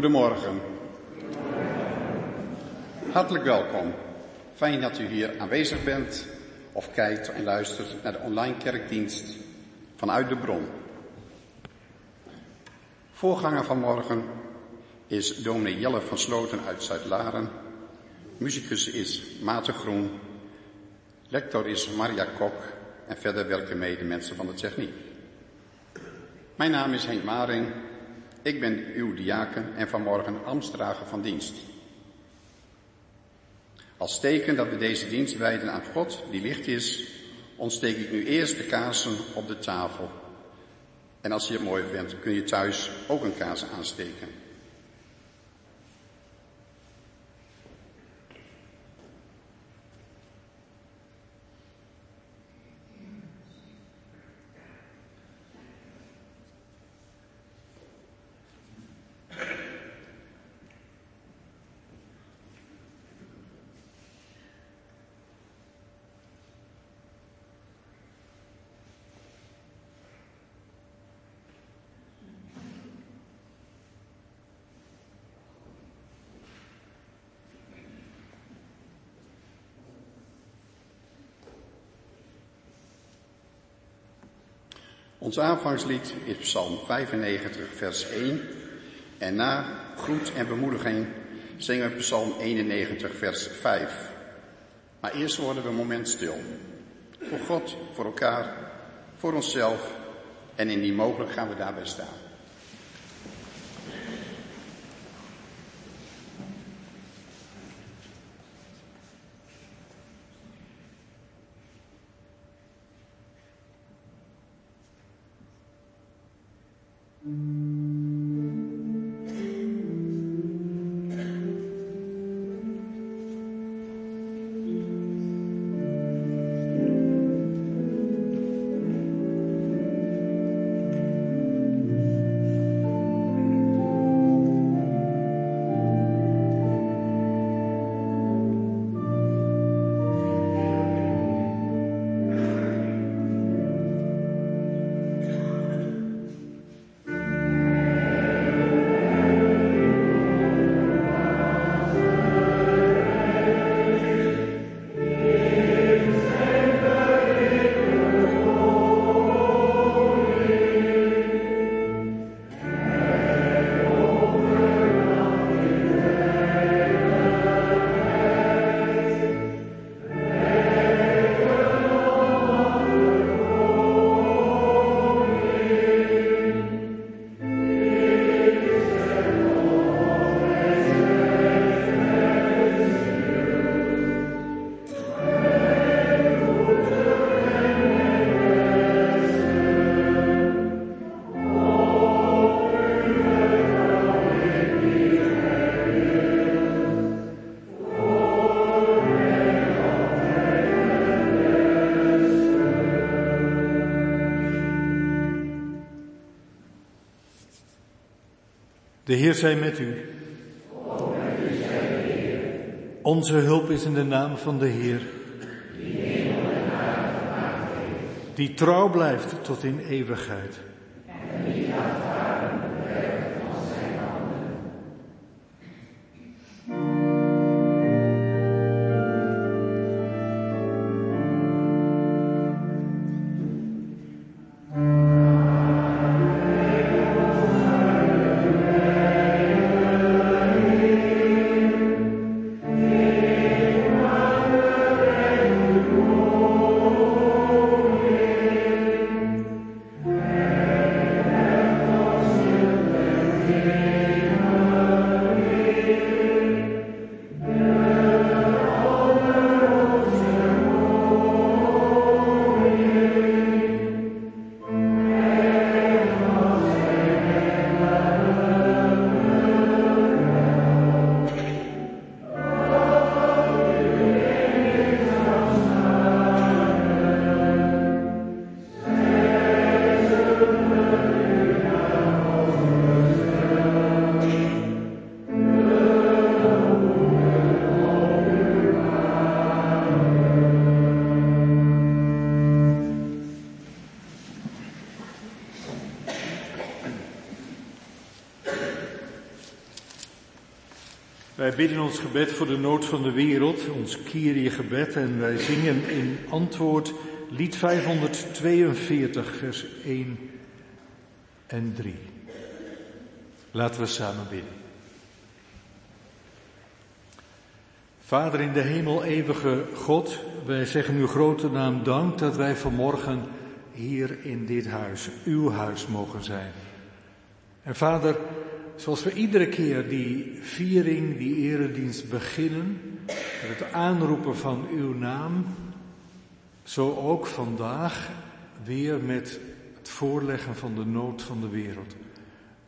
Goedemorgen. Hartelijk welkom. Fijn dat u hier aanwezig bent of kijkt en luistert naar de online kerkdienst vanuit de bron. Voorganger van morgen is dominee Jelle van Sloten uit Zuid-Laren. Muzikus is Maarten Groen. Lector is Maria Kok en verder werken mee de mensen van de techniek. Mijn naam is Henk Maring. Ik ben uw diaken en vanmorgen ambtsdrager van dienst. Als teken dat we deze dienst wijden aan God, die licht is, ontsteek ik nu eerst de kaarsen op de tafel. En als je het mooi vindt, kun je thuis ook een kaars aansteken. Ons aanvangslied is Psalm 95, vers 1. En na groet en bemoediging zingen we Psalm 91, vers 5. Maar eerst worden we een moment stil. Voor God, voor elkaar, voor onszelf. En indien mogelijk gaan we daarbij staan. De Heer zij met u. Onze hulp is in de naam van de Heer. Die trouw blijft tot in eeuwigheid. Bidden ons gebed voor de nood van de wereld, ons Kyrie gebed, en wij zingen in antwoord lied 542, vers 1 en 3. Laten we samen bidden. Vader in de hemel, eeuwige God, wij zeggen uw grote naam dank dat wij vanmorgen hier in dit huis, uw huis mogen zijn. En vader, zoals we iedere keer die viering, die eredienst beginnen, met het aanroepen van uw naam, zo ook vandaag weer met het voorleggen van de nood van de wereld.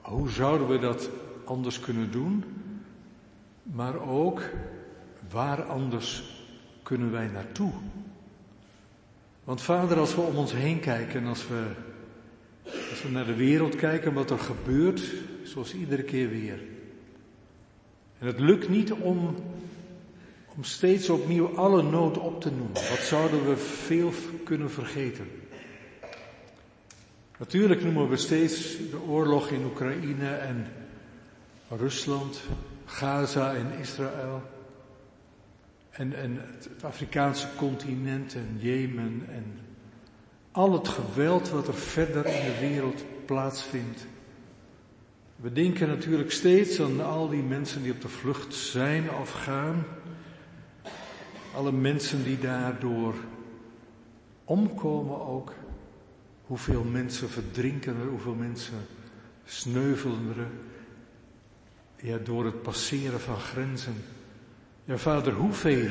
Hoe zouden we dat anders kunnen doen? Maar ook, waar anders kunnen wij naartoe? Want vader, als we om ons heen kijken, als we, als we naar de wereld kijken, wat er gebeurt, zoals iedere keer weer. En het lukt niet om, om steeds opnieuw alle nood op te noemen. Wat zouden we veel kunnen vergeten? Natuurlijk noemen we steeds de oorlog in Oekraïne en Rusland, Gaza en Israël. En, en het Afrikaanse continent en Jemen en al het geweld wat er verder in de wereld plaatsvindt. We denken natuurlijk steeds aan al die mensen die op de vlucht zijn of gaan. Alle mensen die daardoor omkomen ook. Hoeveel mensen verdrinken er, hoeveel mensen sneuvelen er. Ja, door het passeren van grenzen. Ja, vader, hoeveel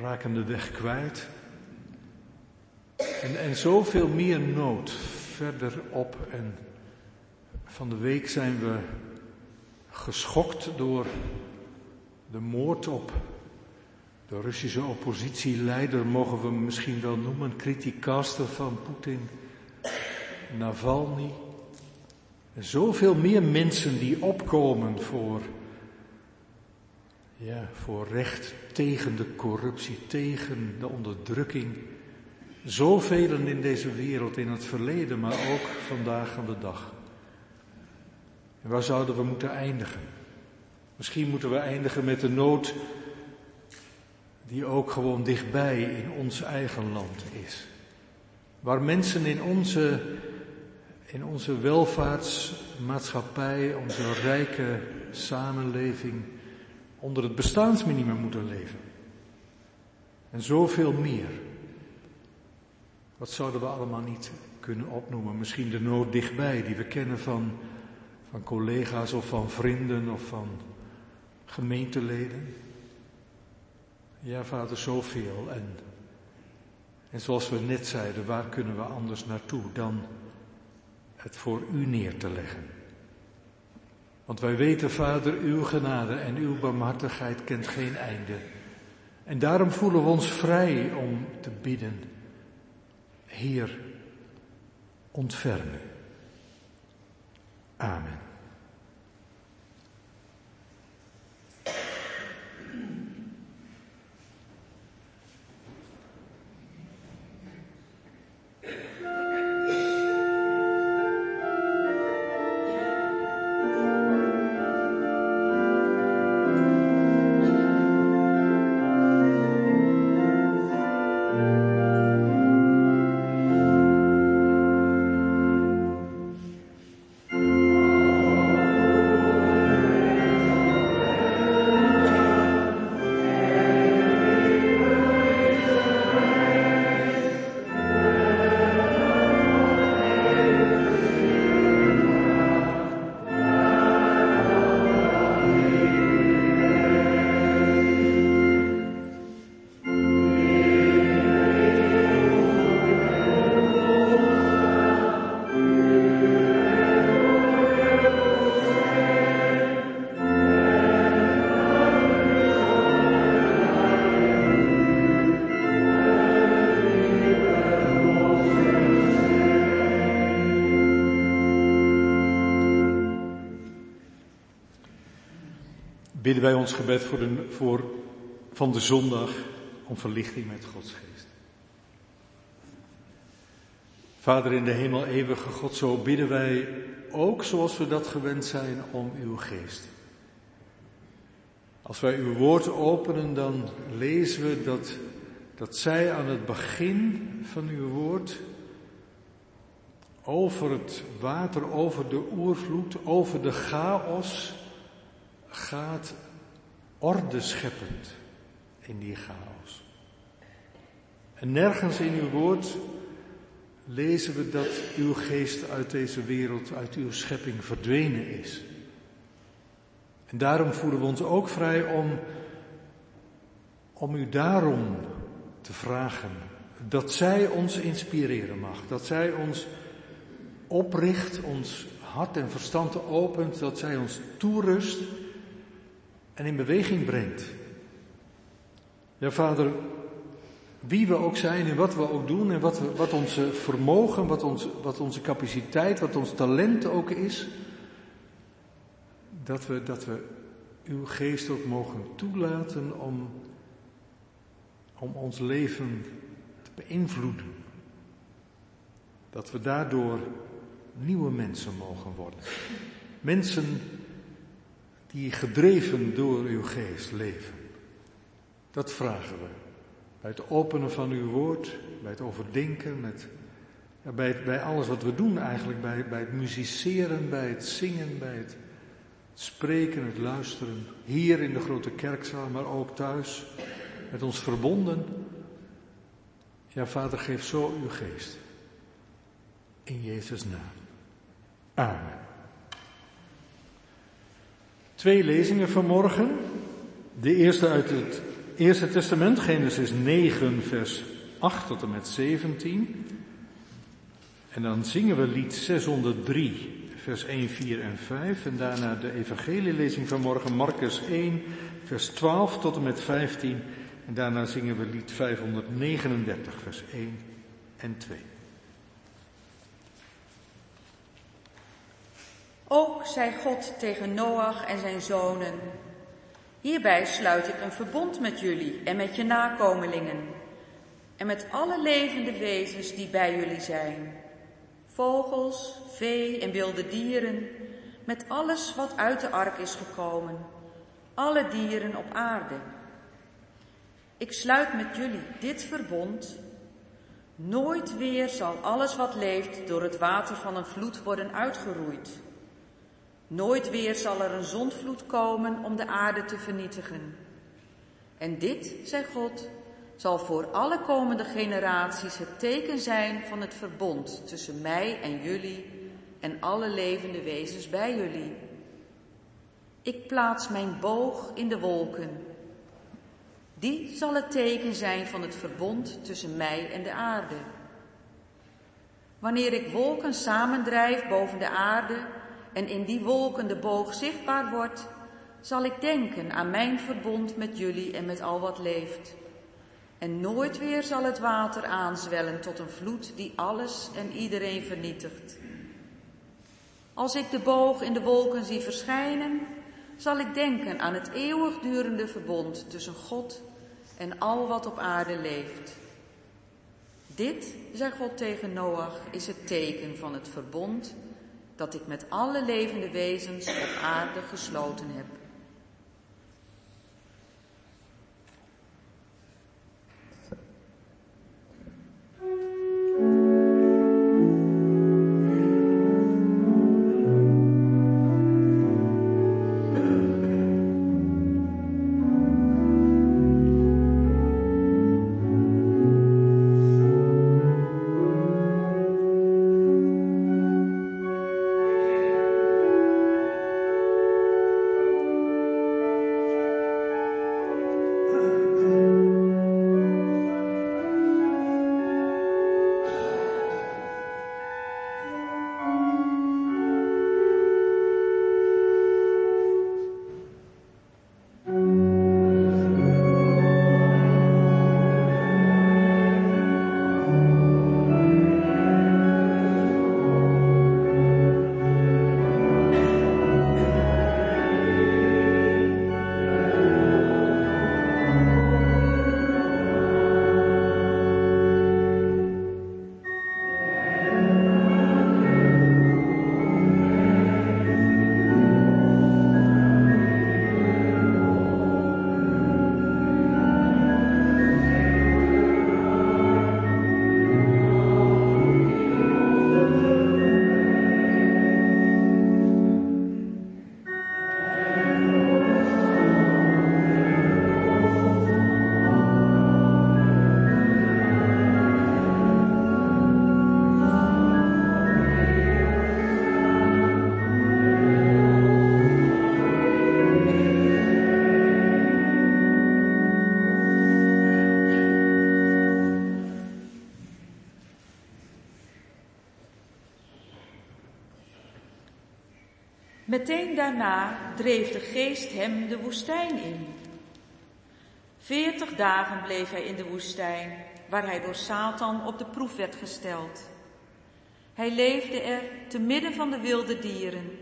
raken de weg kwijt? En, en zoveel meer nood verderop. En van de week zijn we geschokt door de moord op de Russische oppositieleider, mogen we misschien wel noemen, criticaster van Poetin, Navalny. En zoveel meer mensen die opkomen voor ja, voor recht tegen de corruptie, tegen de onderdrukking. Zoveel in deze wereld, in het verleden, maar ook vandaag aan de dag. En waar zouden we moeten eindigen? Misschien moeten we eindigen met de nood die ook gewoon dichtbij in ons eigen land is. Waar mensen in onze, in onze welvaartsmaatschappij, onze rijke samenleving, onder het bestaansminimum moeten leven. En zoveel meer. Wat zouden we allemaal niet kunnen opnoemen? Misschien de nood dichtbij die we kennen van, van collega's of van vrienden of van gemeenteleden. Ja, vader, zoveel. En, en zoals we net zeiden, waar kunnen we anders naartoe dan het voor u neer te leggen? Want wij weten, Vader, uw genade en uw barmhartigheid kent geen einde. En daarom voelen we ons vrij om te bidden. Heer, ontfermen. Amen. Bidden wij ons gebed voor, de, voor van de zondag om verlichting met Gods geest. Vader in de hemel, eeuwige God, zo bidden wij ook zoals we dat gewend zijn om uw geest. Als wij uw woord openen, dan lezen we dat, dat zij aan het begin van uw woord over het water, over de oervloed, over de chaos gaat orde scheppend in die chaos. En nergens in uw woord lezen we dat uw geest uit deze wereld, uit uw schepping verdwenen is. En daarom voelen we ons ook vrij om, om u daarom te vragen dat zij ons inspireren mag, dat zij ons opricht, ons hart en verstand opent, dat zij ons toerust en in beweging brengt. Ja, vader, wie we ook zijn en wat we ook doen en wat, wat onze vermogen, wat, ons, wat onze capaciteit, wat ons talent ook is, dat we, dat we uw geest ook mogen toelaten om, om ons leven te beïnvloeden. Dat we daardoor nieuwe mensen mogen worden. Mensen die gedreven door uw geest leven. Dat vragen we. Bij het openen van uw woord, bij het overdenken, met, ja, bij, alles wat we doen eigenlijk, bij, bij het musiceren, bij het zingen, bij het spreken, het luisteren. Hier in de grote kerkzaal, maar ook thuis, met ons verbonden. Ja, Vader, geef zo uw geest. In Jezus' naam. Amen. Twee lezingen vanmorgen. De eerste uit het Eerste Testament, Genesis 9, vers 8 tot en met 17. En dan zingen we lied 603, vers 1, 4 en 5. En daarna de evangelielezing van morgen, Marcus 1, vers 12 tot en met 15. En daarna zingen we lied 539, vers 1 en 2. Ook zei God tegen Noach en zijn zonen, hierbij sluit ik een verbond met jullie en met je nakomelingen en met alle levende wezens die bij jullie zijn, vogels, vee en wilde dieren, met alles wat uit de ark is gekomen, alle dieren op aarde. Ik sluit met jullie dit verbond. Nooit weer zal alles wat leeft door het water van een vloed worden uitgeroeid. Nooit weer zal er een zondvloed komen om de aarde te vernietigen. En dit, zei God, zal voor alle komende generaties het teken zijn van het verbond tussen mij en jullie en alle levende wezens bij jullie. Ik plaats mijn boog in de wolken. Die zal het teken zijn van het verbond tussen mij en de aarde. Wanneer ik wolken samendrijf boven de aarde, en in die wolken de boog zichtbaar wordt, zal ik denken aan mijn verbond met jullie en met al wat leeft. En nooit weer zal het water aanzwellen tot een vloed die alles en iedereen vernietigt. Als ik de boog in de wolken zie verschijnen, zal ik denken aan het eeuwigdurende verbond tussen God en al wat op aarde leeft. Dit, zei God tegen Noach, is het teken van het verbond dat ik met alle levende wezens op aarde gesloten heb. Meteen daarna dreef de geest hem de woestijn in. Veertig dagen bleef hij in de woestijn, waar hij door Satan op de proef werd gesteld. Hij leefde er te midden van de wilde dieren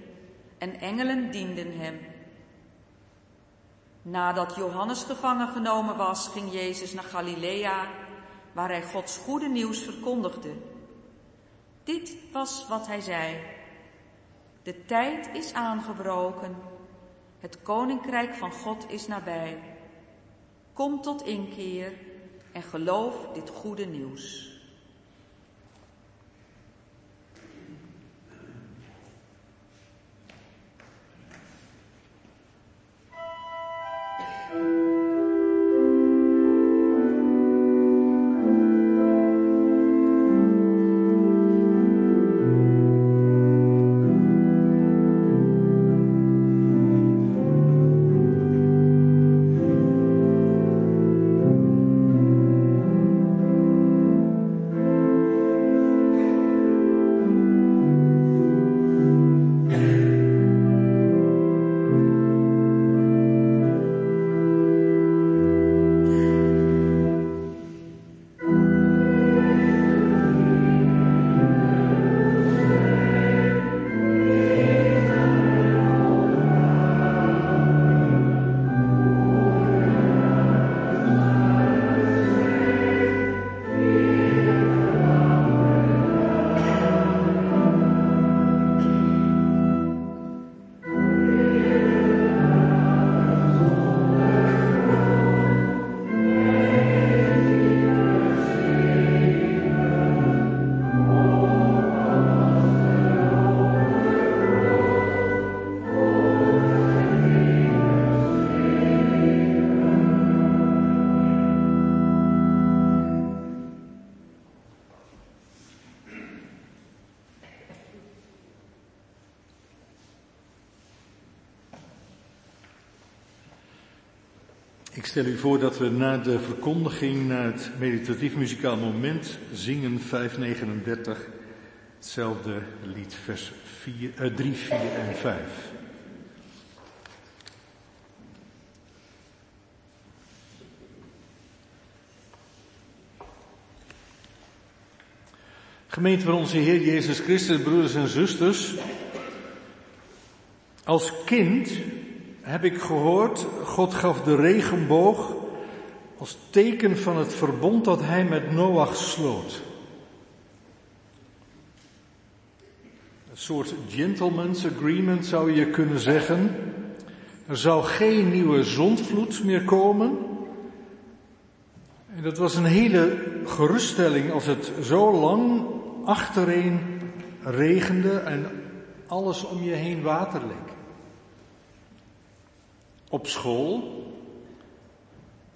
en engelen dienden hem. Nadat Johannes gevangen genomen was, ging Jezus naar Galilea, waar hij Gods goede nieuws verkondigde. Dit was wat hij zei. De tijd is aangebroken. Het koninkrijk van God is nabij. Kom tot inkeer en geloof dit goede nieuws. Stel u voor dat we na de verkondiging naar het meditatief muzikaal moment zingen 539, hetzelfde lied, vers 4, uh, 3, 4 en 5. Gemeente van onze Heer Jezus Christus, broeders en zusters. Als kind heb ik gehoord, God gaf de regenboog als teken van het verbond dat hij met Noach sloot. Een soort gentleman's agreement zou je kunnen zeggen. Er zou geen nieuwe zondvloed meer komen. En dat was een hele geruststelling als het zo lang achtereen regende en alles om je heen water leek. Op school,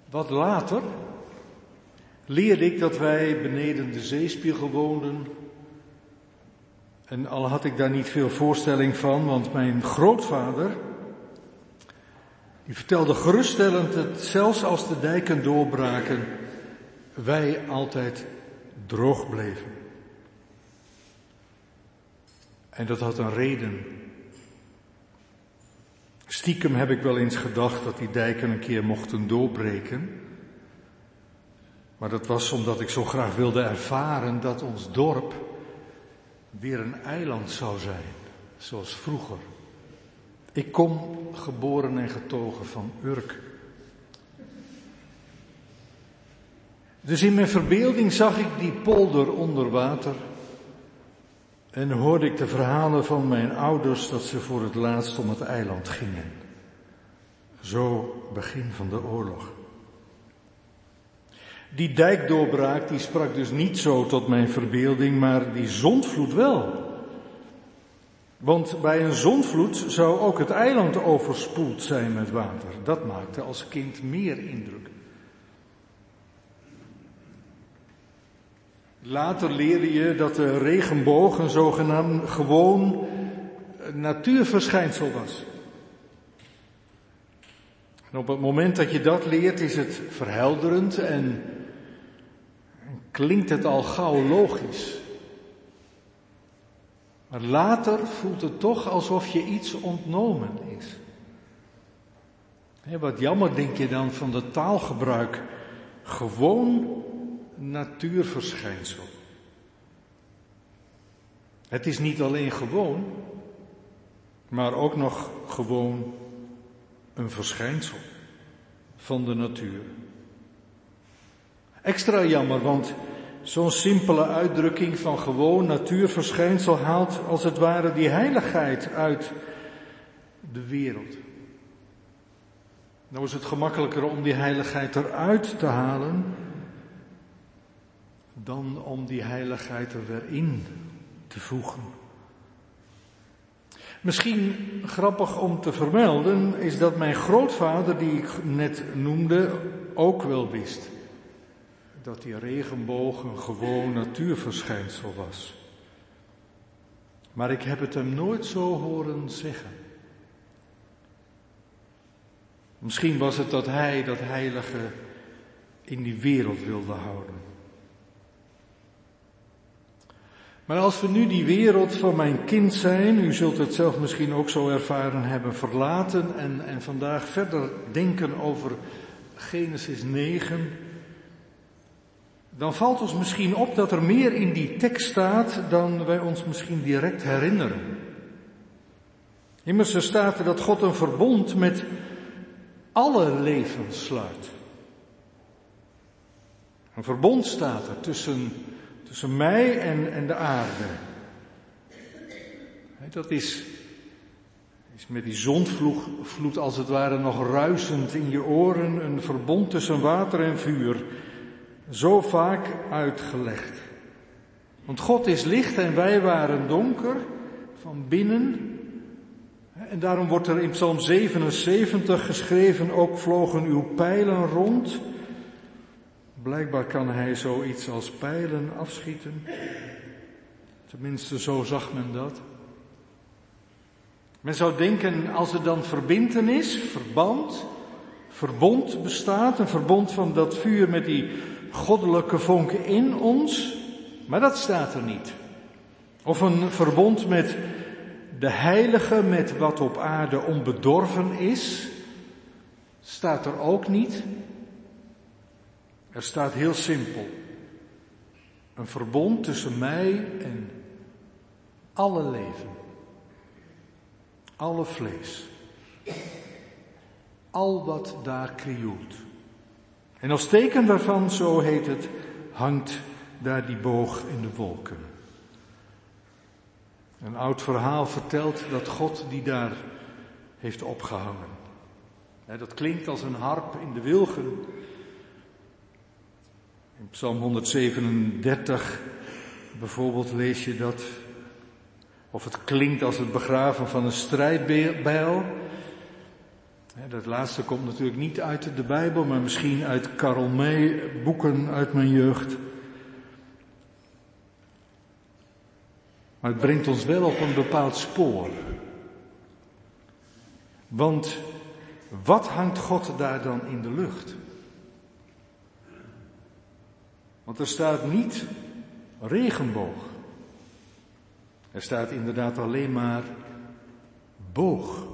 wat later, leerde ik dat wij beneden de zeespiegel woonden. En al had ik daar niet veel voorstelling van, want mijn grootvader, die vertelde geruststellend dat zelfs als de dijken doorbraken, wij altijd droog bleven. En dat had een reden. Stiekem heb ik wel eens gedacht dat die dijken een keer mochten doorbreken. Maar dat was omdat ik zo graag wilde ervaren dat ons dorp weer een eiland zou zijn, zoals vroeger. Ik kom geboren en getogen van Urk. Dus in mijn verbeelding zag ik die polder onder water en hoorde ik de verhalen van mijn ouders dat ze voor het laatst om het eiland gingen. Zo begin van de oorlog. Die dijkdoorbraak die sprak dus niet zo tot mijn verbeelding, maar die zondvloed wel. Want bij een zondvloed zou ook het eiland overspoeld zijn met water. Dat maakte als kind meer indruk. Later leerde je dat de regenboog een zogenaamd gewoon natuurverschijnsel was. En op het moment dat je dat leert is het verhelderend en klinkt het al gauw logisch. Maar later voelt het toch alsof je iets ontnomen is. wat jammer denk je dan van de taalgebruik. Gewoon natuurverschijnsel. Het is niet alleen gewoon, maar ook nog gewoon een verschijnsel van de natuur. Extra jammer, want zo'n simpele uitdrukking van gewoon natuurverschijnsel haalt als het ware die heiligheid uit de wereld. Nou is het gemakkelijker om die heiligheid eruit te halen dan om die heiligheid er weer in te voegen. Misschien grappig om te vermelden is dat mijn grootvader, die ik net noemde, ook wel wist dat die regenboog een gewoon natuurverschijnsel was. Maar ik heb het hem nooit zo horen zeggen. Misschien was het dat hij dat heilige in die wereld wilde houden. Maar als we nu die wereld van mijn kind zijn, u zult het zelf misschien ook zo ervaren hebben, verlaten en, en vandaag verder denken over Genesis 9, dan valt ons misschien op dat er meer in die tekst staat dan wij ons misschien direct herinneren. Immers er staat er dat God een verbond met alle levens sluit. Een verbond staat er tussen Tussen mij en, en de aarde. Dat is, is met die zondvloed als het ware nog ruisend in je oren een verbond tussen water en vuur. Zo vaak uitgelegd. Want God is licht en wij waren donker van binnen. En daarom wordt er in Psalm 77 geschreven, ook vlogen uw pijlen rond. Blijkbaar kan hij zoiets als pijlen afschieten. Tenminste, zo zag men dat. Men zou denken, als er dan verbintenis, verband, verbond bestaat, een verbond van dat vuur met die goddelijke vonken in ons, maar dat staat er niet. Of een verbond met de heilige, met wat op aarde onbedorven is, staat er ook niet. Er staat heel simpel. Een verbond tussen mij en alle leven. Alle vlees. Al wat daar krioelt. En als teken daarvan, zo heet het, hangt daar die boog in de wolken. Een oud verhaal vertelt dat God die daar heeft opgehangen. Dat klinkt als een harp in de wilgen. In Psalm 137 bijvoorbeeld lees je dat, of het klinkt als het begraven van een strijdbijl. Dat laatste komt natuurlijk niet uit de Bijbel, maar misschien uit Karel May boeken uit mijn jeugd. Maar het brengt ons wel op een bepaald spoor. Want wat hangt God daar dan in de lucht? Want er staat niet regenboog. Er staat inderdaad alleen maar boog.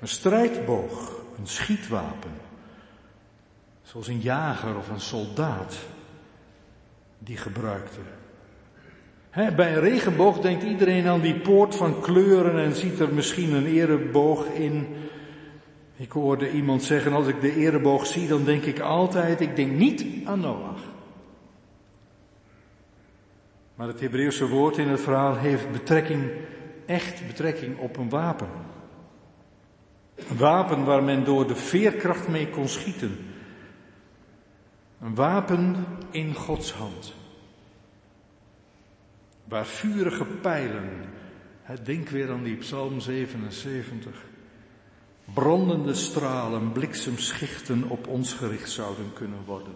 Een strijdboog, een schietwapen. Zoals een jager of een soldaat die gebruikte. bij een regenboog denkt iedereen aan die poort van kleuren en ziet er misschien een ereboog in. Ik hoorde iemand zeggen, als ik de ereboog zie, dan denk ik altijd, ik denk niet aan Noach. Maar het Hebreeuwse woord in het verhaal heeft betrekking, echt betrekking op een wapen. Een wapen waar men door de veerkracht mee kon schieten. Een wapen in Gods hand. Waar vurige pijlen, denk weer aan die Psalm 77, brandende stralen, bliksemschichten op ons gericht zouden kunnen worden.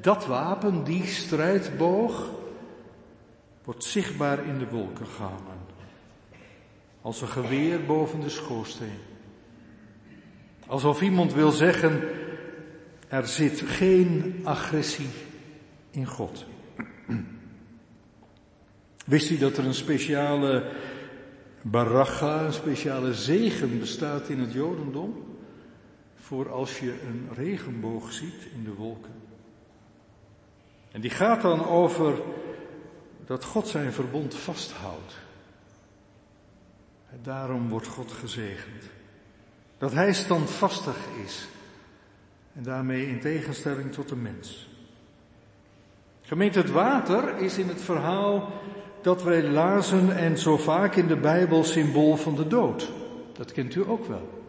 Dat wapen, die strijdboog, wordt zichtbaar in de wolken gehangen. Als een geweer boven de schoorsteen. Alsof iemand wil zeggen, er zit geen agressie in God. Wist u dat er een speciale baracha, een speciale zegen bestaat in het Jodendom? Voor als je een regenboog ziet in de wolken. En die gaat dan over dat God zijn verbond vasthoudt. En daarom wordt God gezegend. Dat hij standvastig is. En daarmee in tegenstelling tot de mens. Gemeente het water is in het verhaal dat wij lazen en zo vaak in de Bijbel symbool van de dood. Dat kent u ook wel.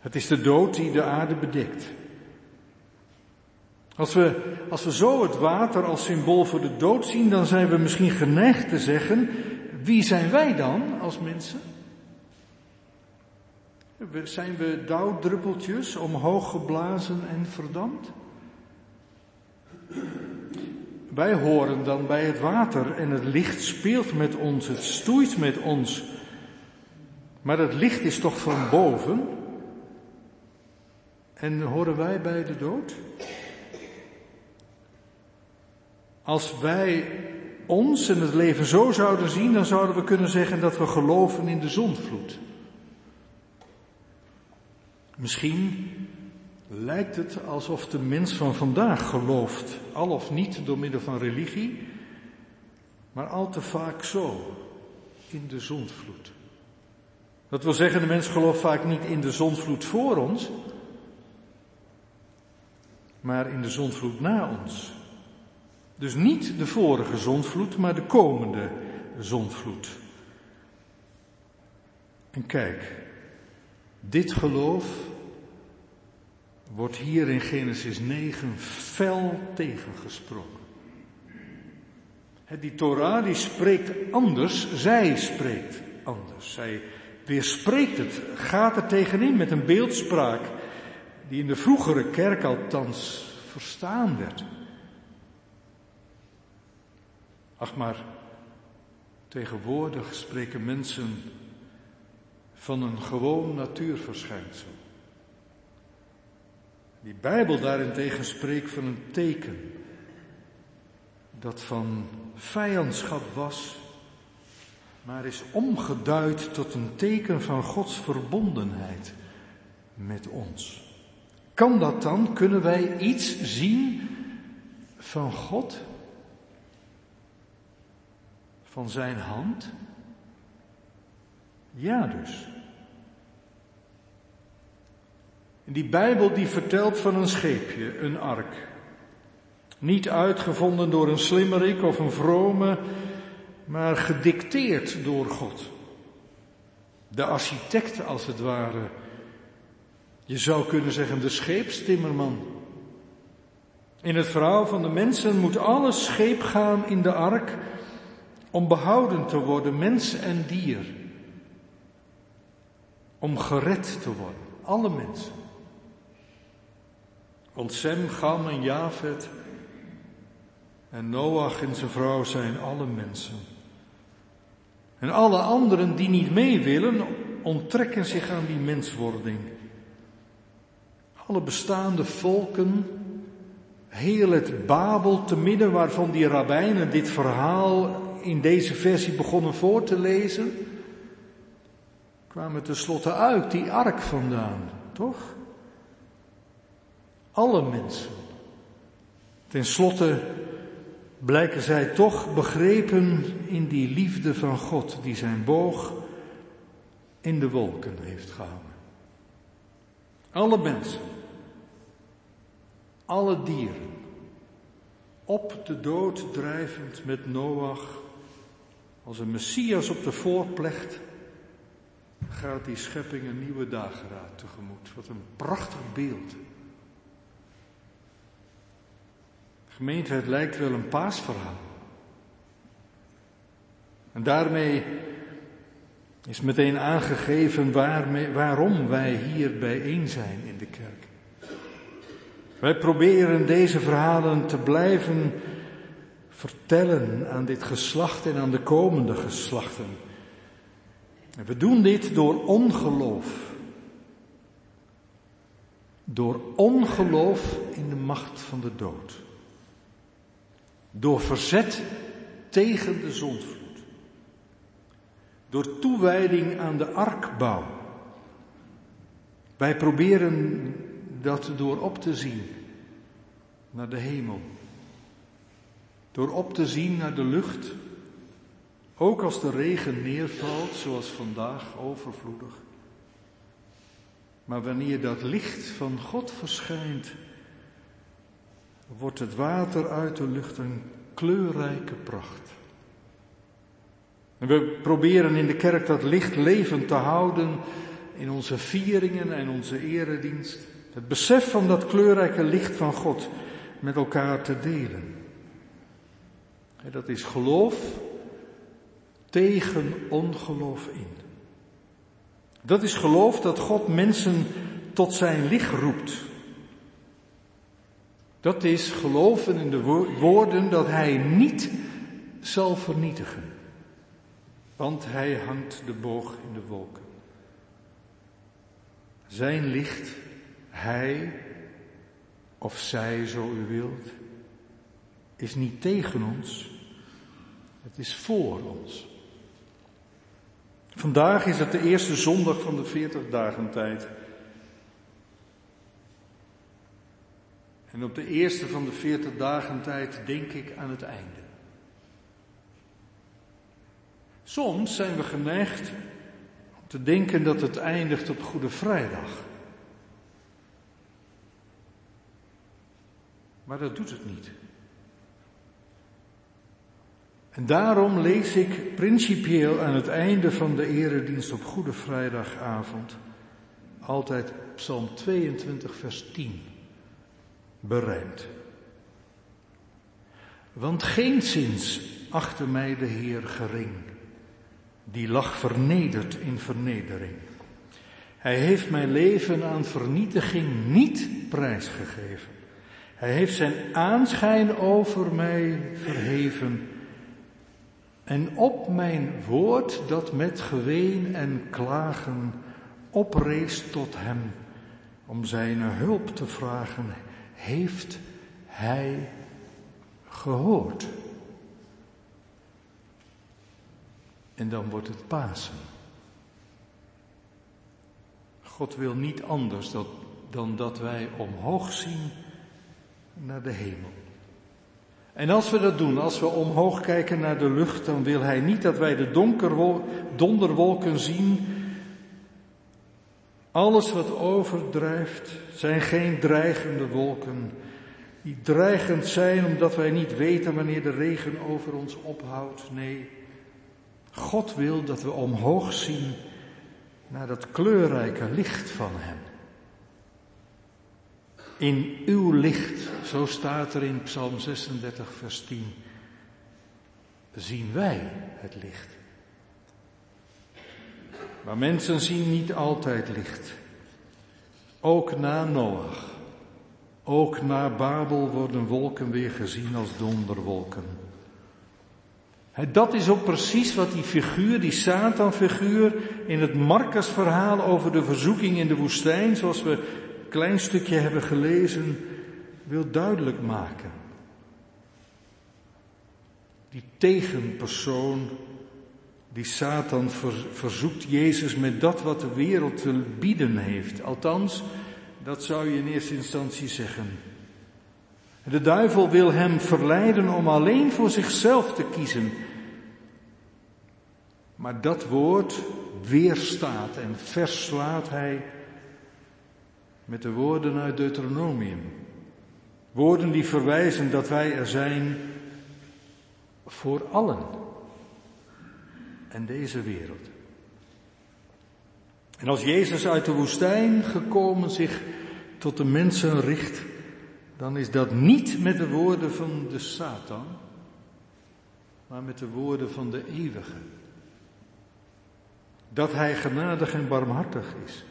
Het is de dood die de aarde bedekt. Als we, als we zo het water als symbool voor de dood zien, dan zijn we misschien geneigd te zeggen, wie zijn wij dan als mensen? Zijn we dauwdruppeltjes omhoog geblazen en verdampt? Wij horen dan bij het water en het licht speelt met ons, het stoeit met ons. Maar het licht is toch van boven? En horen wij bij de dood? Als wij ons en het leven zo zouden zien, dan zouden we kunnen zeggen dat we geloven in de zondvloed. Misschien lijkt het alsof de mens van vandaag gelooft, al of niet door middel van religie, maar al te vaak zo, in de zondvloed. Dat wil zeggen, de mens gelooft vaak niet in de zondvloed voor ons, maar in de zondvloed na ons. Dus niet de vorige zondvloed, maar de komende zondvloed. En kijk, dit geloof wordt hier in Genesis 9 fel tegengesproken. Die Torah die spreekt anders, zij spreekt anders. Zij weerspreekt het, gaat er tegenin met een beeldspraak die in de vroegere kerk althans verstaan werd. Ach maar, tegenwoordig spreken mensen van een gewoon natuurverschijnsel. Die Bijbel daarentegen spreekt van een teken dat van vijandschap was, maar is omgeduid tot een teken van Gods verbondenheid met ons. Kan dat dan? Kunnen wij iets zien van God? Van zijn hand? Ja dus. Die Bijbel die vertelt van een scheepje, een ark. Niet uitgevonden door een slimmerik of een vrome, maar gedicteerd door God. De architect als het ware. Je zou kunnen zeggen de scheepstimmerman. In het verhaal van de mensen moet alles scheep gaan in de ark om behouden te worden, mens en dier. Om gered te worden, alle mensen. Want Sem, Gam en Javed en Noach en zijn vrouw zijn alle mensen. En alle anderen die niet mee willen, onttrekken zich aan die menswording. Alle bestaande volken, heel het Babel te midden waarvan die rabbijnen dit verhaal in deze versie begonnen voor te lezen, kwamen tenslotte uit die ark vandaan, toch? Alle mensen. Ten slotte blijken zij toch begrepen in die liefde van God die zijn boog in de wolken heeft gehouden. Alle mensen, alle dieren, op de dood drijvend met Noach, als een Messias op de voorplecht, gaat die schepping een nieuwe dageraad tegemoet. Wat een prachtig beeld. Gemeente, het lijkt wel een paasverhaal. En daarmee is meteen aangegeven waarom wij hier bijeen zijn in de kerk. Wij proberen deze verhalen te blijven vertellen aan dit geslacht en aan de komende geslachten. En we doen dit door ongeloof. Door ongeloof in de macht van de dood. Door verzet tegen de zondvloed. Door toewijding aan de arkbouw. Wij proberen dat door op te zien naar de hemel. Door op te zien naar de lucht. Ook als de regen neervalt, zoals vandaag, overvloedig. Maar wanneer dat licht van God verschijnt, wordt het water uit de lucht een kleurrijke pracht. En we proberen in de kerk dat licht levend te houden in onze vieringen en onze eredienst. Het besef van dat kleurrijke licht van God met elkaar te delen. Dat is geloof tegen ongeloof in. Dat is geloof dat God mensen tot zijn licht roept. Dat is geloven in de woorden dat hij niet zal vernietigen. Want hij hangt de boog in de wolken. Zijn licht, hij of zij, zo u wilt, is niet tegen ons, het is voor ons. Vandaag is het de eerste zondag van de 40 dagen tijd. En op de eerste van de 40 dagen tijd denk ik aan het einde. Soms zijn we geneigd om te denken dat het eindigt op Goede Vrijdag. Maar dat doet het niet. En daarom lees ik principieel aan het einde van de eredienst op Goede Vrijdagavond altijd Psalm 22, vers 10 berijmd. Want geen zins achter mij de Heer gering, die lag vernederd in vernedering. Hij heeft mijn leven aan vernietiging niet prijsgegeven. Hij heeft zijn aanschijn over mij verheven en op mijn woord dat met geween en klagen oprees tot hem om zijn hulp te vragen, heeft hij gehoord. En dan wordt het Pasen. God wil niet anders dan, dan dat wij omhoog zien naar de hemel. En als we dat doen, als we omhoog kijken naar de lucht, dan wil Hij niet dat wij de donderwolken zien. Alles wat overdrijft zijn geen dreigende wolken, die dreigend zijn omdat wij niet weten wanneer de regen over ons ophoudt. Nee, God wil dat we omhoog zien naar dat kleurrijke licht van Hem. In uw licht, zo staat er in Psalm 36, vers 10, zien wij het licht. Maar mensen zien niet altijd licht. Ook na Noach, ook na Babel worden wolken weer gezien als donderwolken. Dat is ook precies wat die figuur, die Satan-figuur, in het Marcus-verhaal over de verzoeking in de woestijn, zoals we klein stukje hebben gelezen, wil duidelijk maken. Die tegenpersoon, die Satan verzoekt Jezus met dat wat de wereld te bieden heeft. Althans, dat zou je in eerste instantie zeggen. De duivel wil hem verleiden om alleen voor zichzelf te kiezen. Maar dat woord weerstaat en verslaat hij met de woorden uit Deuteronomium. Woorden die verwijzen dat wij er zijn voor allen en deze wereld. En als Jezus uit de woestijn gekomen zich tot de mensen richt, dan is dat niet met de woorden van de Satan, maar met de woorden van de eeuwige. Dat hij genadig en barmhartig is.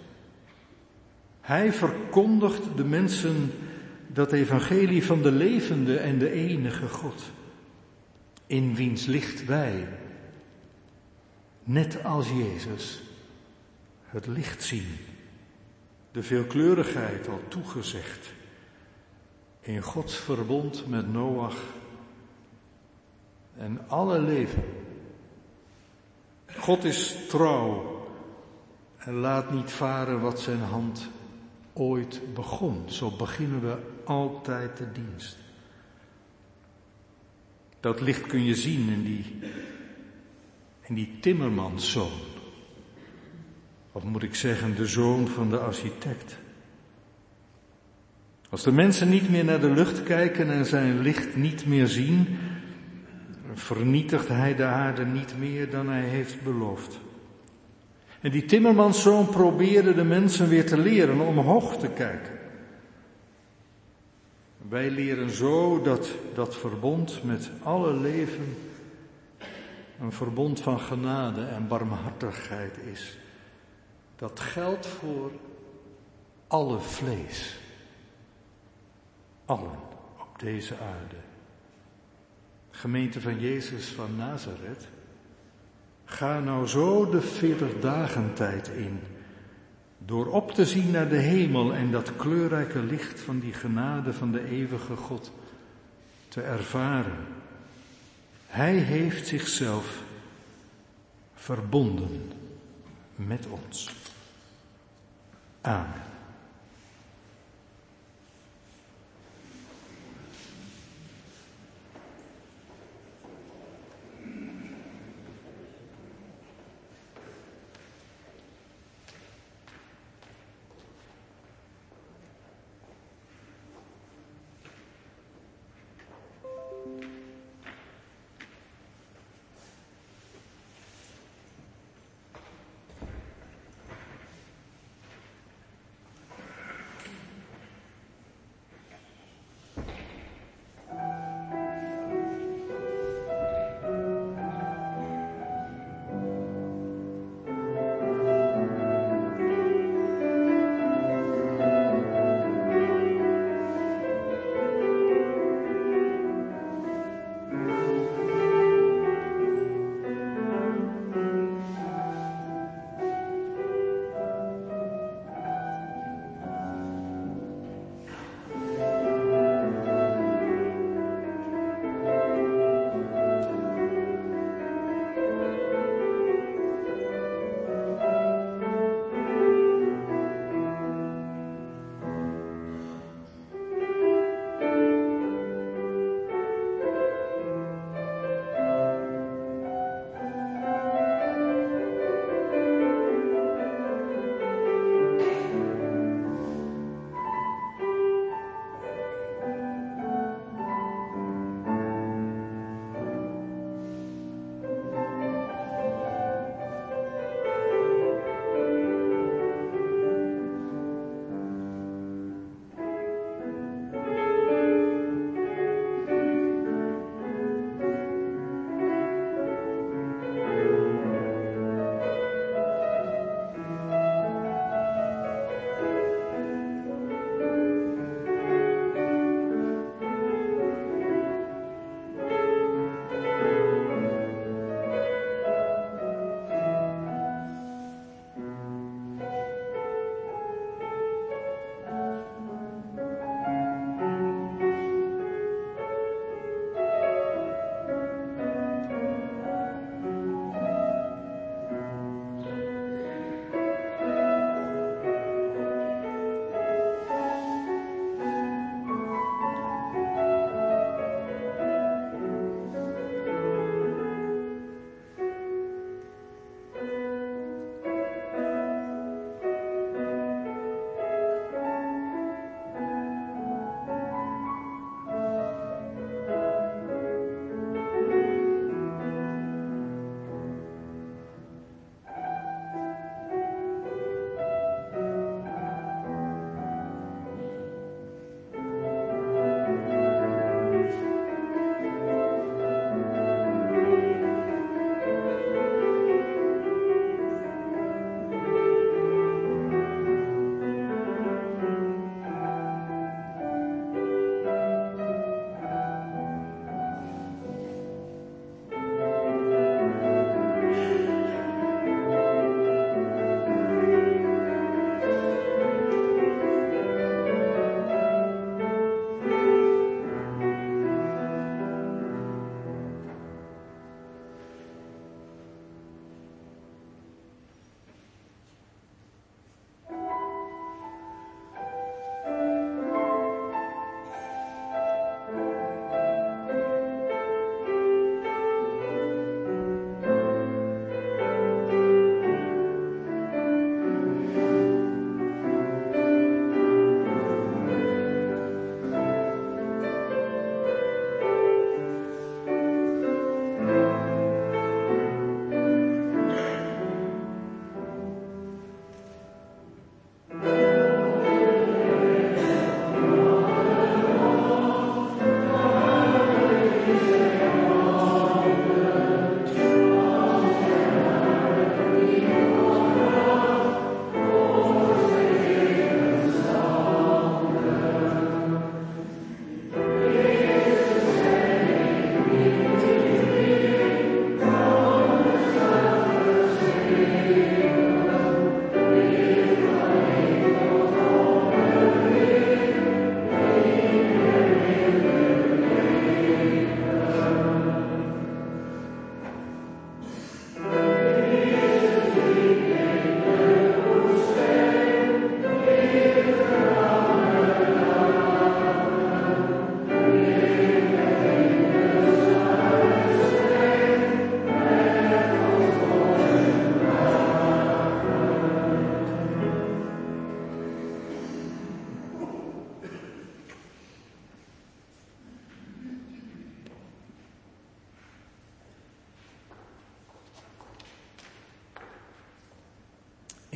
Hij verkondigt de mensen dat evangelie van de levende en de enige God, in wiens licht wij, net als Jezus, het licht zien, de veelkleurigheid al toegezegd, in Gods verbond met Noach en alle leven. God is trouw en laat niet varen wat zijn hand ooit begon. Zo beginnen we altijd de dienst. Dat licht kun je zien in die, in die timmermanszoon. Of moet ik zeggen, de zoon van de architect. Als de mensen niet meer naar de lucht kijken en zijn licht niet meer zien, vernietigt hij de aarde niet meer dan hij heeft beloofd. En die timmermanszoon probeerde de mensen weer te leren om omhoog te kijken. Wij leren zo dat dat verbond met alle leven een verbond van genade en barmhartigheid is. Dat geldt voor alle vlees. Allen op deze aarde. Gemeente van Jezus van Nazareth. Ga nou zo de veertig dagen tijd in. Door op te zien naar de hemel en dat kleurrijke licht van die genade van de eeuwige God te ervaren. Hij heeft zichzelf verbonden met ons. Amen.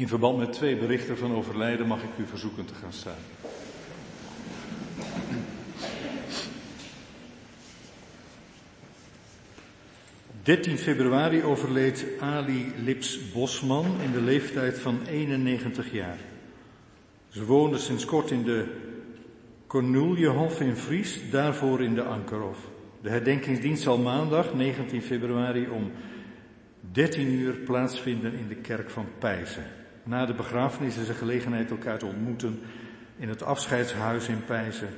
In verband met twee berichten van overlijden mag ik u verzoeken te gaan staan. 13 februari overleed Ali Lips Bosman in de leeftijd van 91 jaar. Ze woonde sinds kort in de Cornuljehof in Fries, daarvoor in de Ankerhof. De herdenkingsdienst zal maandag 19 februari om 13 uur plaatsvinden in de kerk van Pijzen. Na de begrafenis is er gelegenheid elkaar te ontmoeten in het afscheidshuis in Pijzen.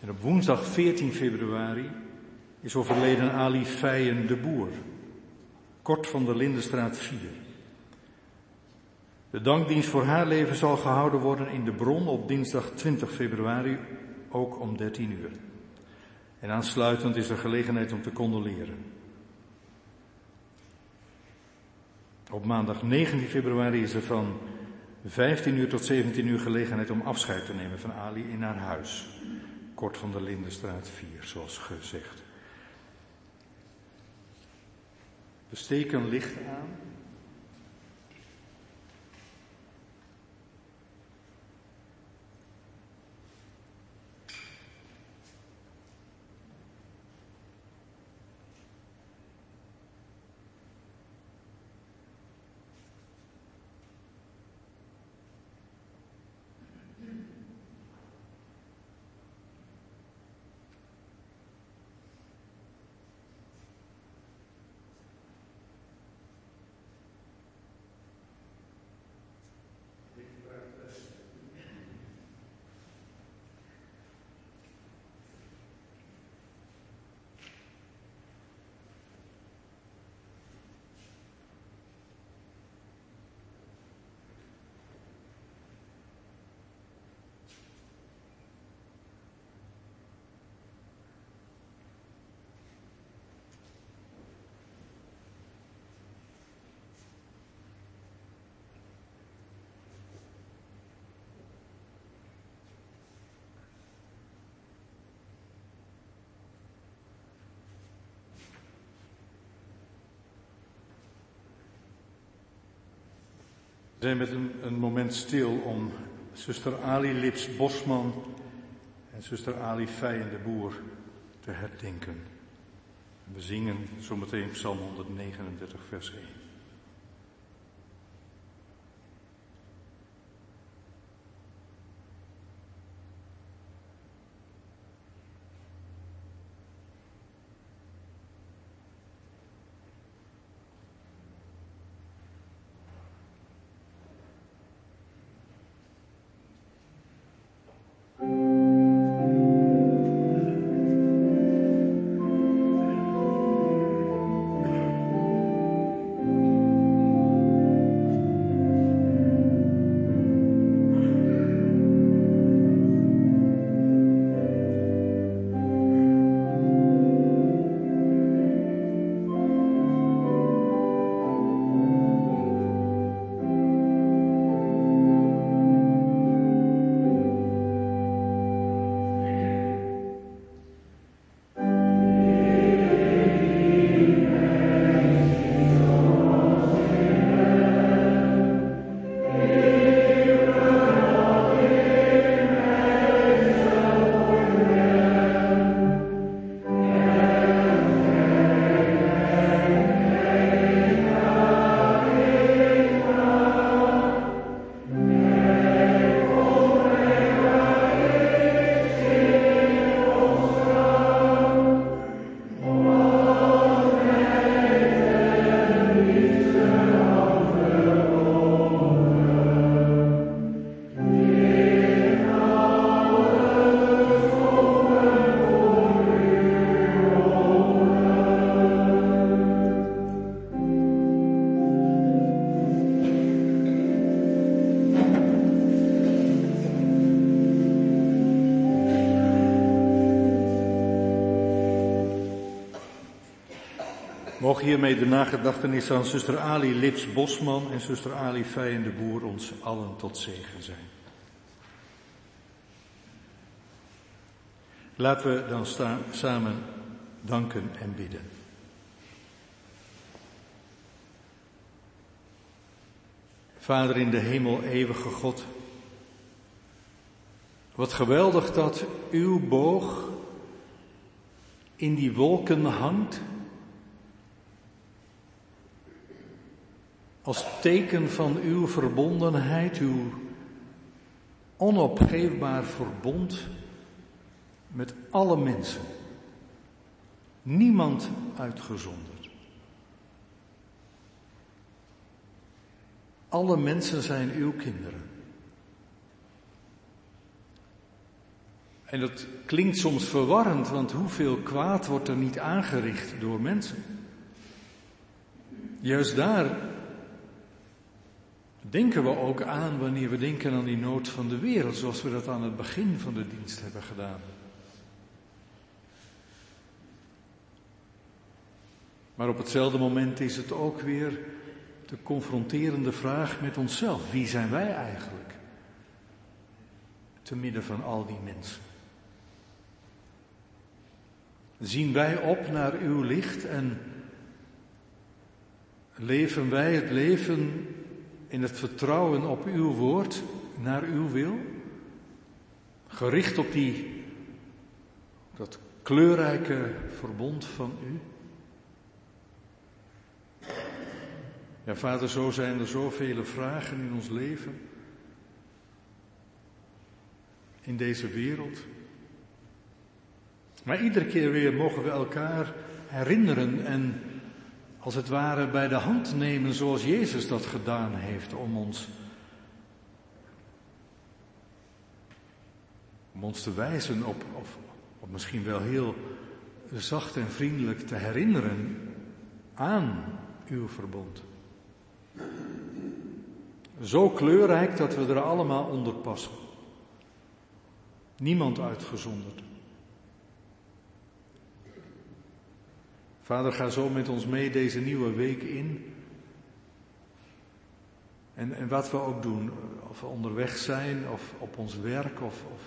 En op woensdag 14 februari is overleden Ali Feijen de Boer, kort van de Lindenstraat 4. De dankdienst voor haar leven zal gehouden worden in de bron op dinsdag 20 februari, ook om 13 uur. En aansluitend is er gelegenheid om te condoleren. Op maandag 19 februari is er van 15 uur tot 17 uur gelegenheid om afscheid te nemen van Ali in haar huis. Kort van de Lindenstraat 4, zoals gezegd. We steken licht aan. We zijn met een, moment stil om zuster Ali Lips Bosman en zuster Ali Feijen de Boer te herdenken. We zingen zometeen Psalm 139, vers 1. Hiermee de nagedachtenis aan zuster Ali Lips Bosman en zuster Ali Feijen de Boer ons allen tot zegen zijn. Laten we dan samen danken en bidden. Vader in de hemel, eeuwige God. Wat geweldig dat uw boog in die wolken hangt. Als teken van uw verbondenheid, uw onopgeefbaar verbond met alle mensen. Niemand uitgezonderd. Alle mensen zijn uw kinderen. En dat klinkt soms verwarrend, want hoeveel kwaad wordt er niet aangericht door mensen? Juist daar denken we ook aan wanneer we denken aan die nood van de wereld, zoals we dat aan het begin van de dienst hebben gedaan. Maar op hetzelfde moment is het ook weer de confronterende vraag met onszelf. Wie zijn wij eigenlijk? Te midden van al die mensen. Zien wij op naar uw licht en leven wij het leven in het vertrouwen op uw woord, naar uw wil? Gericht op die, dat kleurrijke verbond van u? Ja, vader, zo zijn er zoveel vragen in ons leven, in deze wereld. Maar iedere keer weer mogen we elkaar herinneren en als het ware bij de hand nemen zoals Jezus dat gedaan heeft om ons om ons te wijzen op, of, of misschien wel heel zacht en vriendelijk te herinneren aan uw verbond. Zo kleurrijk dat we er allemaal onder passen. Niemand uitgezonderd. Vader, ga zo met ons mee deze nieuwe week in. En, en wat we ook doen, of we onderweg zijn, of op ons werk, of, of,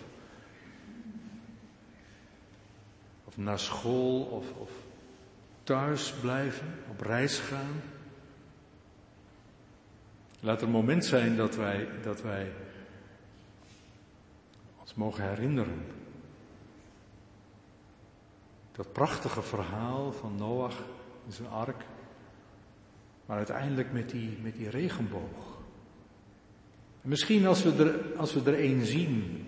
of naar school, of, of thuis blijven, op reis gaan. Laat er een moment zijn dat wij, dat wij ons mogen herinneren. Dat prachtige verhaal van Noach in zijn ark. Maar uiteindelijk met die, met die regenboog. En misschien als we, er, als we er een zien,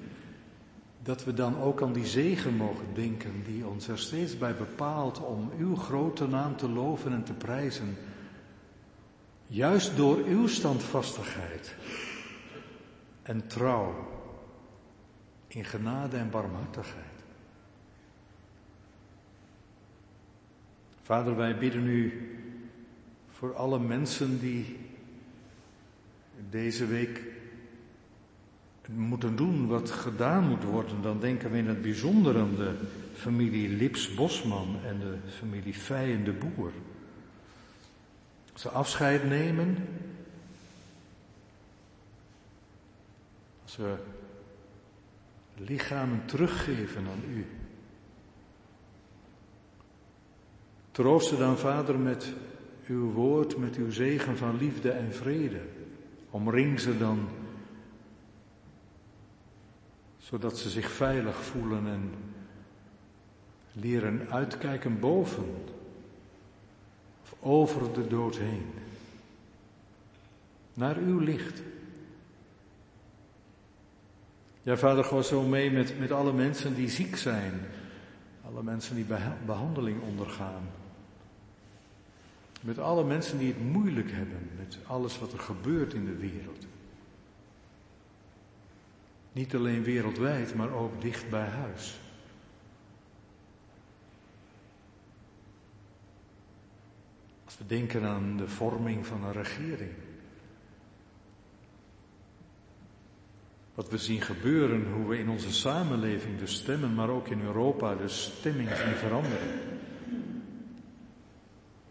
dat we dan ook aan die zegen mogen denken die ons er steeds bij bepaalt om uw grote naam te loven en te prijzen. Juist door uw standvastigheid en trouw in genade en barmhartigheid. Vader, wij bidden u voor alle mensen die deze week moeten doen wat gedaan moet worden. Dan denken we in het bijzonder aan de familie Lips-Bosman en de familie Feijen de Boer ze afscheid nemen, als lichamen teruggeven aan u. Troost dan, Vader, met uw woord, met uw zegen van liefde en vrede. Omring ze dan, zodat ze zich veilig voelen en leren uitkijken boven over de dood heen. Naar uw licht. Ja, vader, ga zo mee met, met alle mensen die ziek zijn. Alle mensen die behandeling ondergaan. Met alle mensen die het moeilijk hebben met alles wat er gebeurt in de wereld. Niet alleen wereldwijd, maar ook dicht bij huis. we denken aan de vorming van een regering. Wat we zien gebeuren, hoe we in onze samenleving de stemmen, maar ook in Europa de stemming zien veranderen.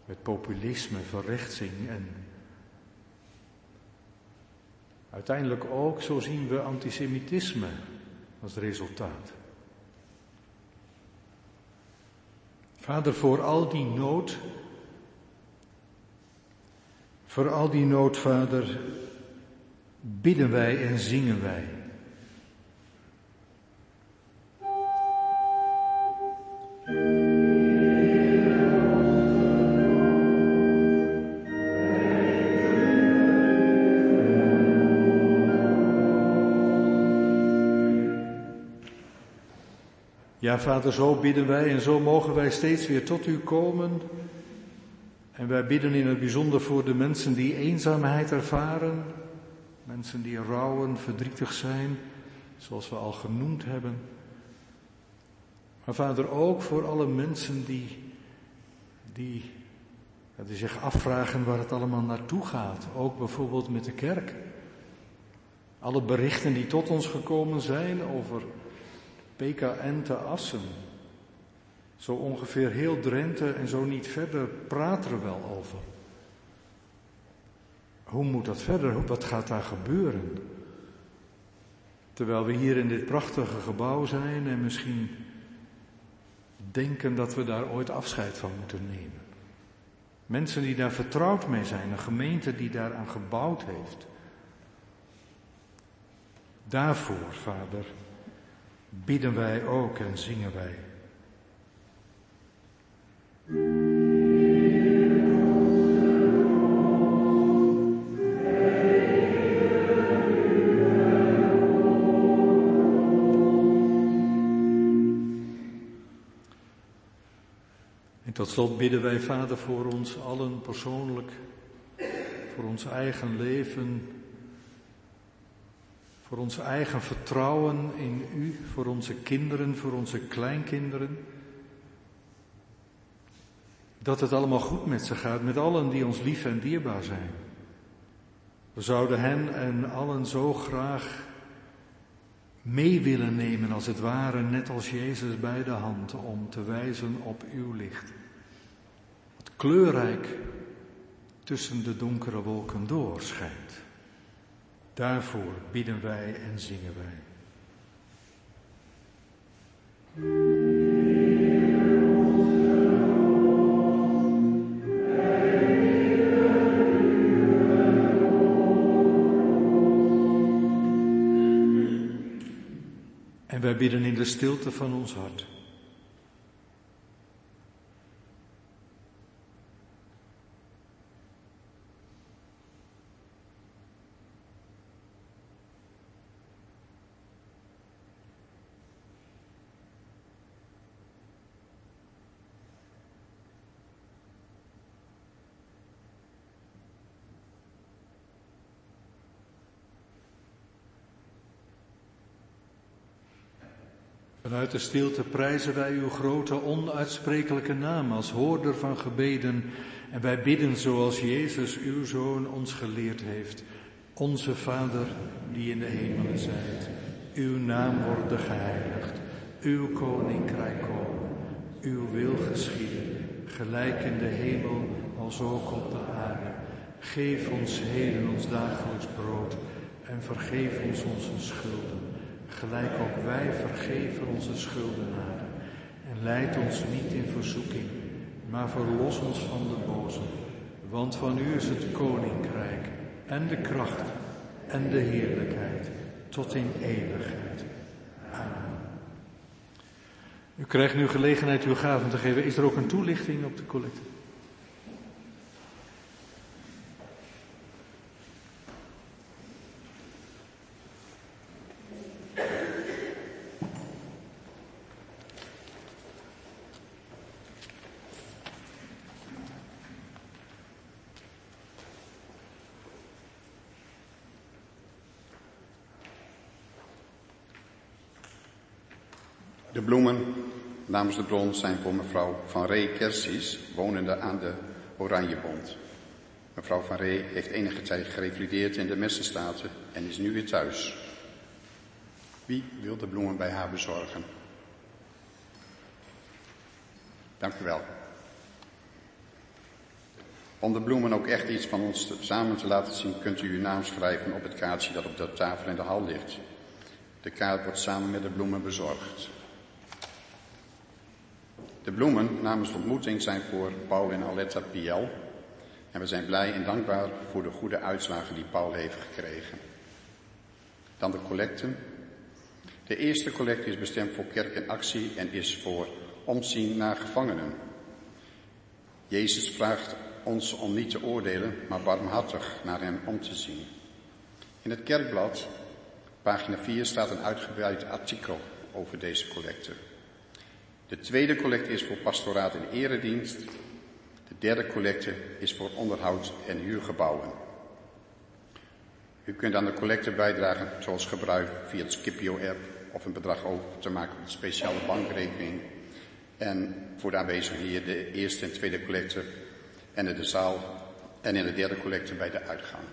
Met populisme, verrechtsing en uiteindelijk ook, zo zien we antisemitisme als resultaat. Vader, voor al die nood voor al die nood, Vader, bidden wij en zingen wij. Ja, Vader, zo bidden wij en zo mogen wij steeds weer tot U komen. En wij bidden in het bijzonder voor de mensen die eenzaamheid ervaren, mensen die rouwen, verdrietig zijn, zoals we al genoemd hebben. Maar Vader, ook voor alle mensen die, die, die zich afvragen waar het allemaal naartoe gaat. Ook bijvoorbeeld met de kerk. Alle berichten die tot ons gekomen zijn over PKN te Assen. Zo ongeveer heel Drenthe en zo niet verder praten er wel over. Hoe moet dat verder? Wat gaat daar gebeuren? Terwijl we hier in dit prachtige gebouw zijn en misschien denken dat we daar ooit afscheid van moeten nemen. Mensen die daar vertrouwd mee zijn, een gemeente die daaraan gebouwd heeft. Daarvoor, Vader, bidden wij ook en zingen wij. En tot slot bidden wij, Vader, voor ons allen persoonlijk, voor ons eigen leven, voor ons eigen vertrouwen in U, voor onze kinderen, voor onze kleinkinderen. Dat het allemaal goed met ze gaat, met allen die ons lief en dierbaar zijn. We zouden hen en allen zo graag mee willen nemen, als het ware, net als Jezus bij de hand, om te wijzen op uw licht. Wat kleurrijk tussen de donkere wolken doorschijnt. Daarvoor bidden wij en zingen wij. En wij bidden in de stilte van ons hart. Vanuit de stilte prijzen wij uw grote, onuitsprekelijke naam als hoorder van gebeden. En wij bidden zoals Jezus, uw Zoon, ons geleerd heeft. Onze Vader, die in de hemelen zijt. Uw naam worden geheiligd. Uw koninkrijk komen. Uw wil geschieden. Gelijk in de hemel als ook op de aarde. Geef ons heden ons dagelijks brood. En vergeef ons onze schulden gelijk ook wij vergeven onze schuldenaren. En leid ons niet in verzoeking, maar verlos ons van de boze. Want van u is het koninkrijk en de kracht en de heerlijkheid tot in eeuwigheid. Amen. U krijgt nu gelegenheid uw gaven te geven. Is er ook een toelichting op de collecte? De bloemen namens de bron zijn voor mevrouw Van Ree Kersies, wonende aan de Oranjebond. Mevrouw Van Ree heeft enige tijd gerevalideerd in de Messenstaten en is nu weer thuis. Wie wil de bloemen bij haar bezorgen? Dank u wel. Om de bloemen ook echt iets van ons samen te laten zien, kunt u uw naam schrijven op het kaartje dat op de tafel in de hal ligt. De kaart wordt samen met de bloemen bezorgd. De bloemen namens de ontmoeting zijn voor Paul en Aletta Piel. En we zijn blij en dankbaar voor de goede uitslagen die Paul heeft gekregen. Dan de collecten. De eerste collecte is bestemd voor kerk en actie en is voor omzien naar gevangenen. Jezus vraagt ons om niet te oordelen, maar barmhartig naar hem om te zien. In het kerkblad, pagina 4, staat een uitgebreid artikel over deze collecte. De tweede collecte is voor pastoraat en eredienst. De derde collecte is voor onderhoud en huurgebouwen. U kunt aan de collecte bijdragen zoals gebruik via het Scipio-app of een bedrag over te maken op een speciale bankrekening. En voor de aanwezigen hier de eerste en tweede collecte en in de zaal en in de derde collecte bij de uitgang.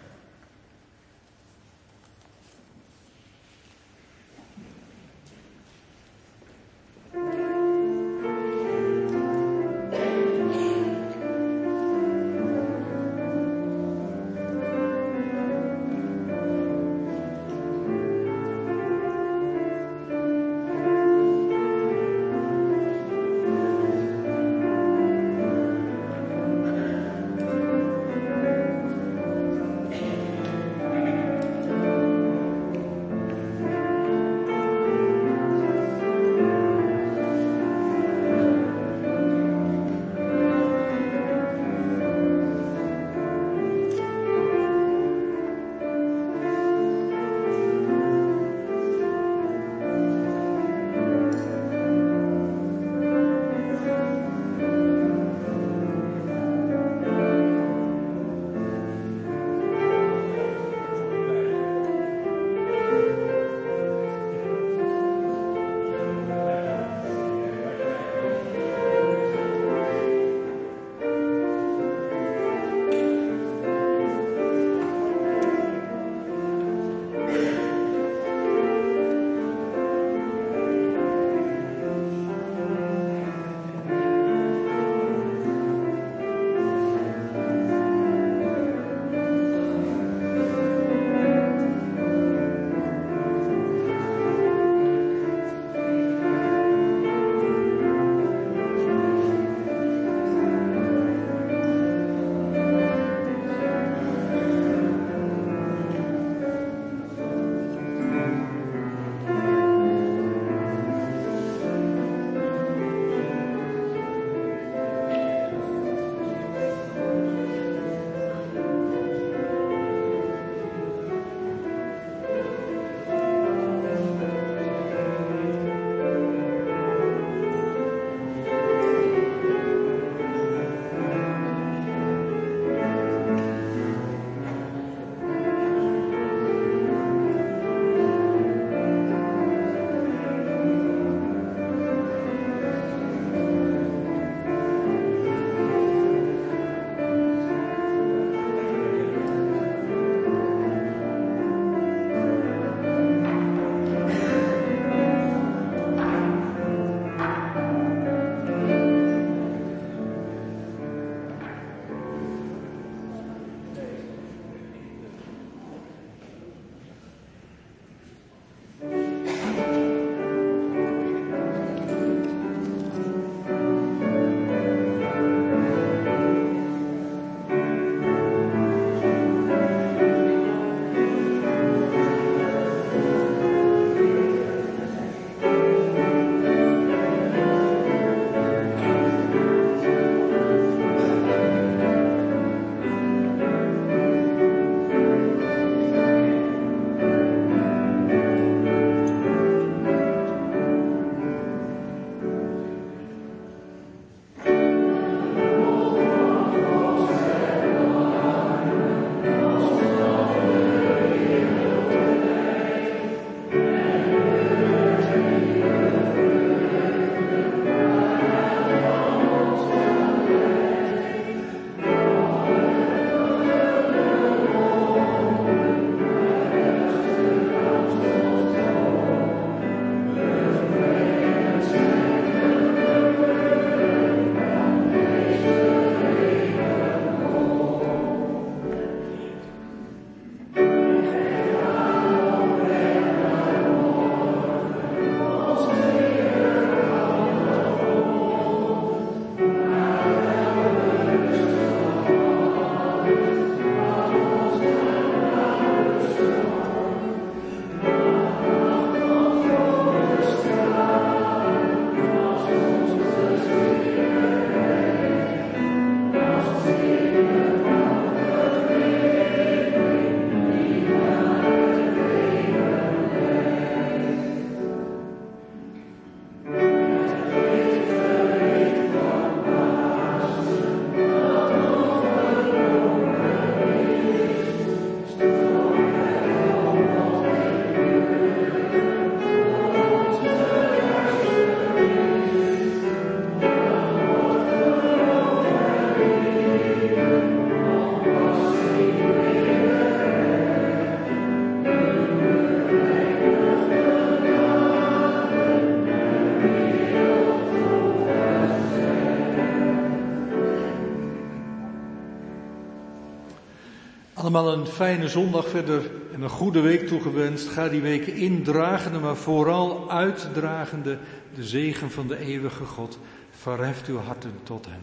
Een fijne zondag verder en een goede week toegewenst. Ga die week indragende, maar vooral uitdragende de zegen van de eeuwige God. Verheft uw harten tot hem.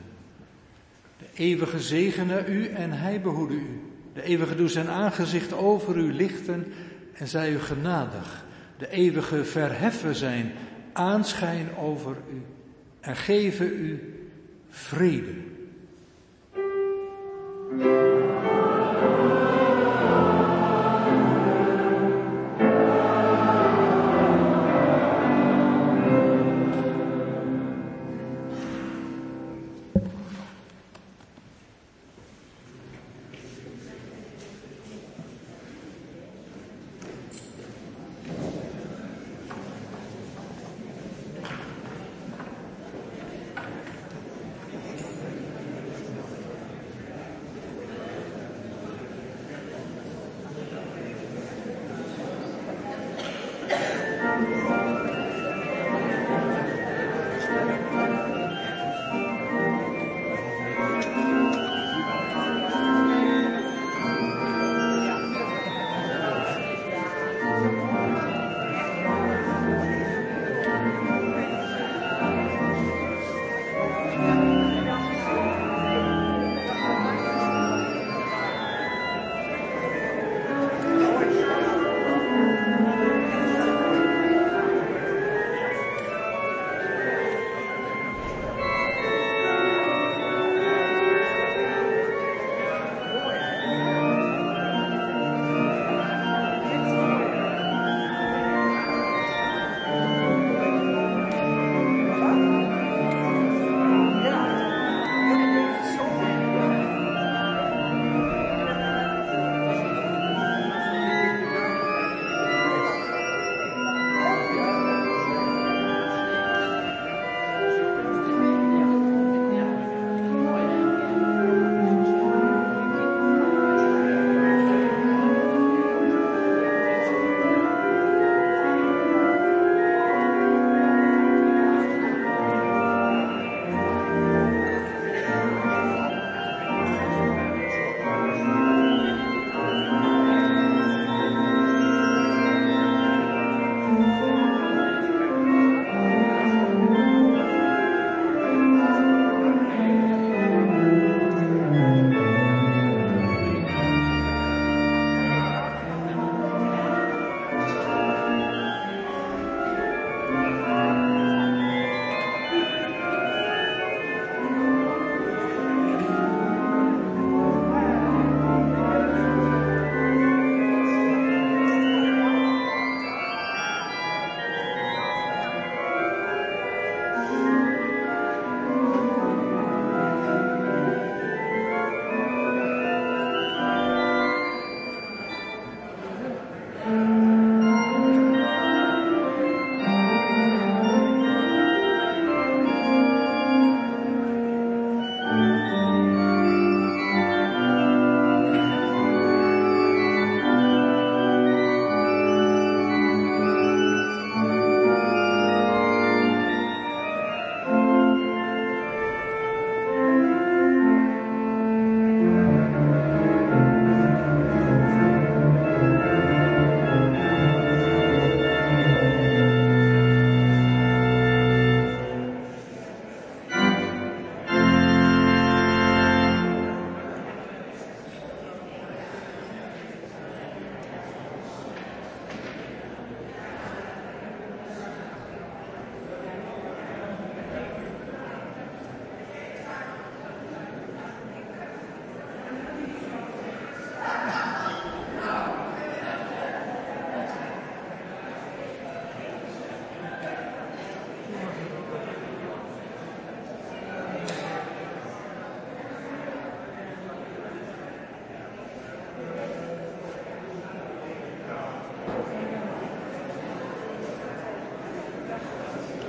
De eeuwige zegene u en hij behoede u. De eeuwige doet zijn aangezicht over u lichten en zij u genadig. De eeuwige verheffen zijn aanschijn over u en geven u vrede.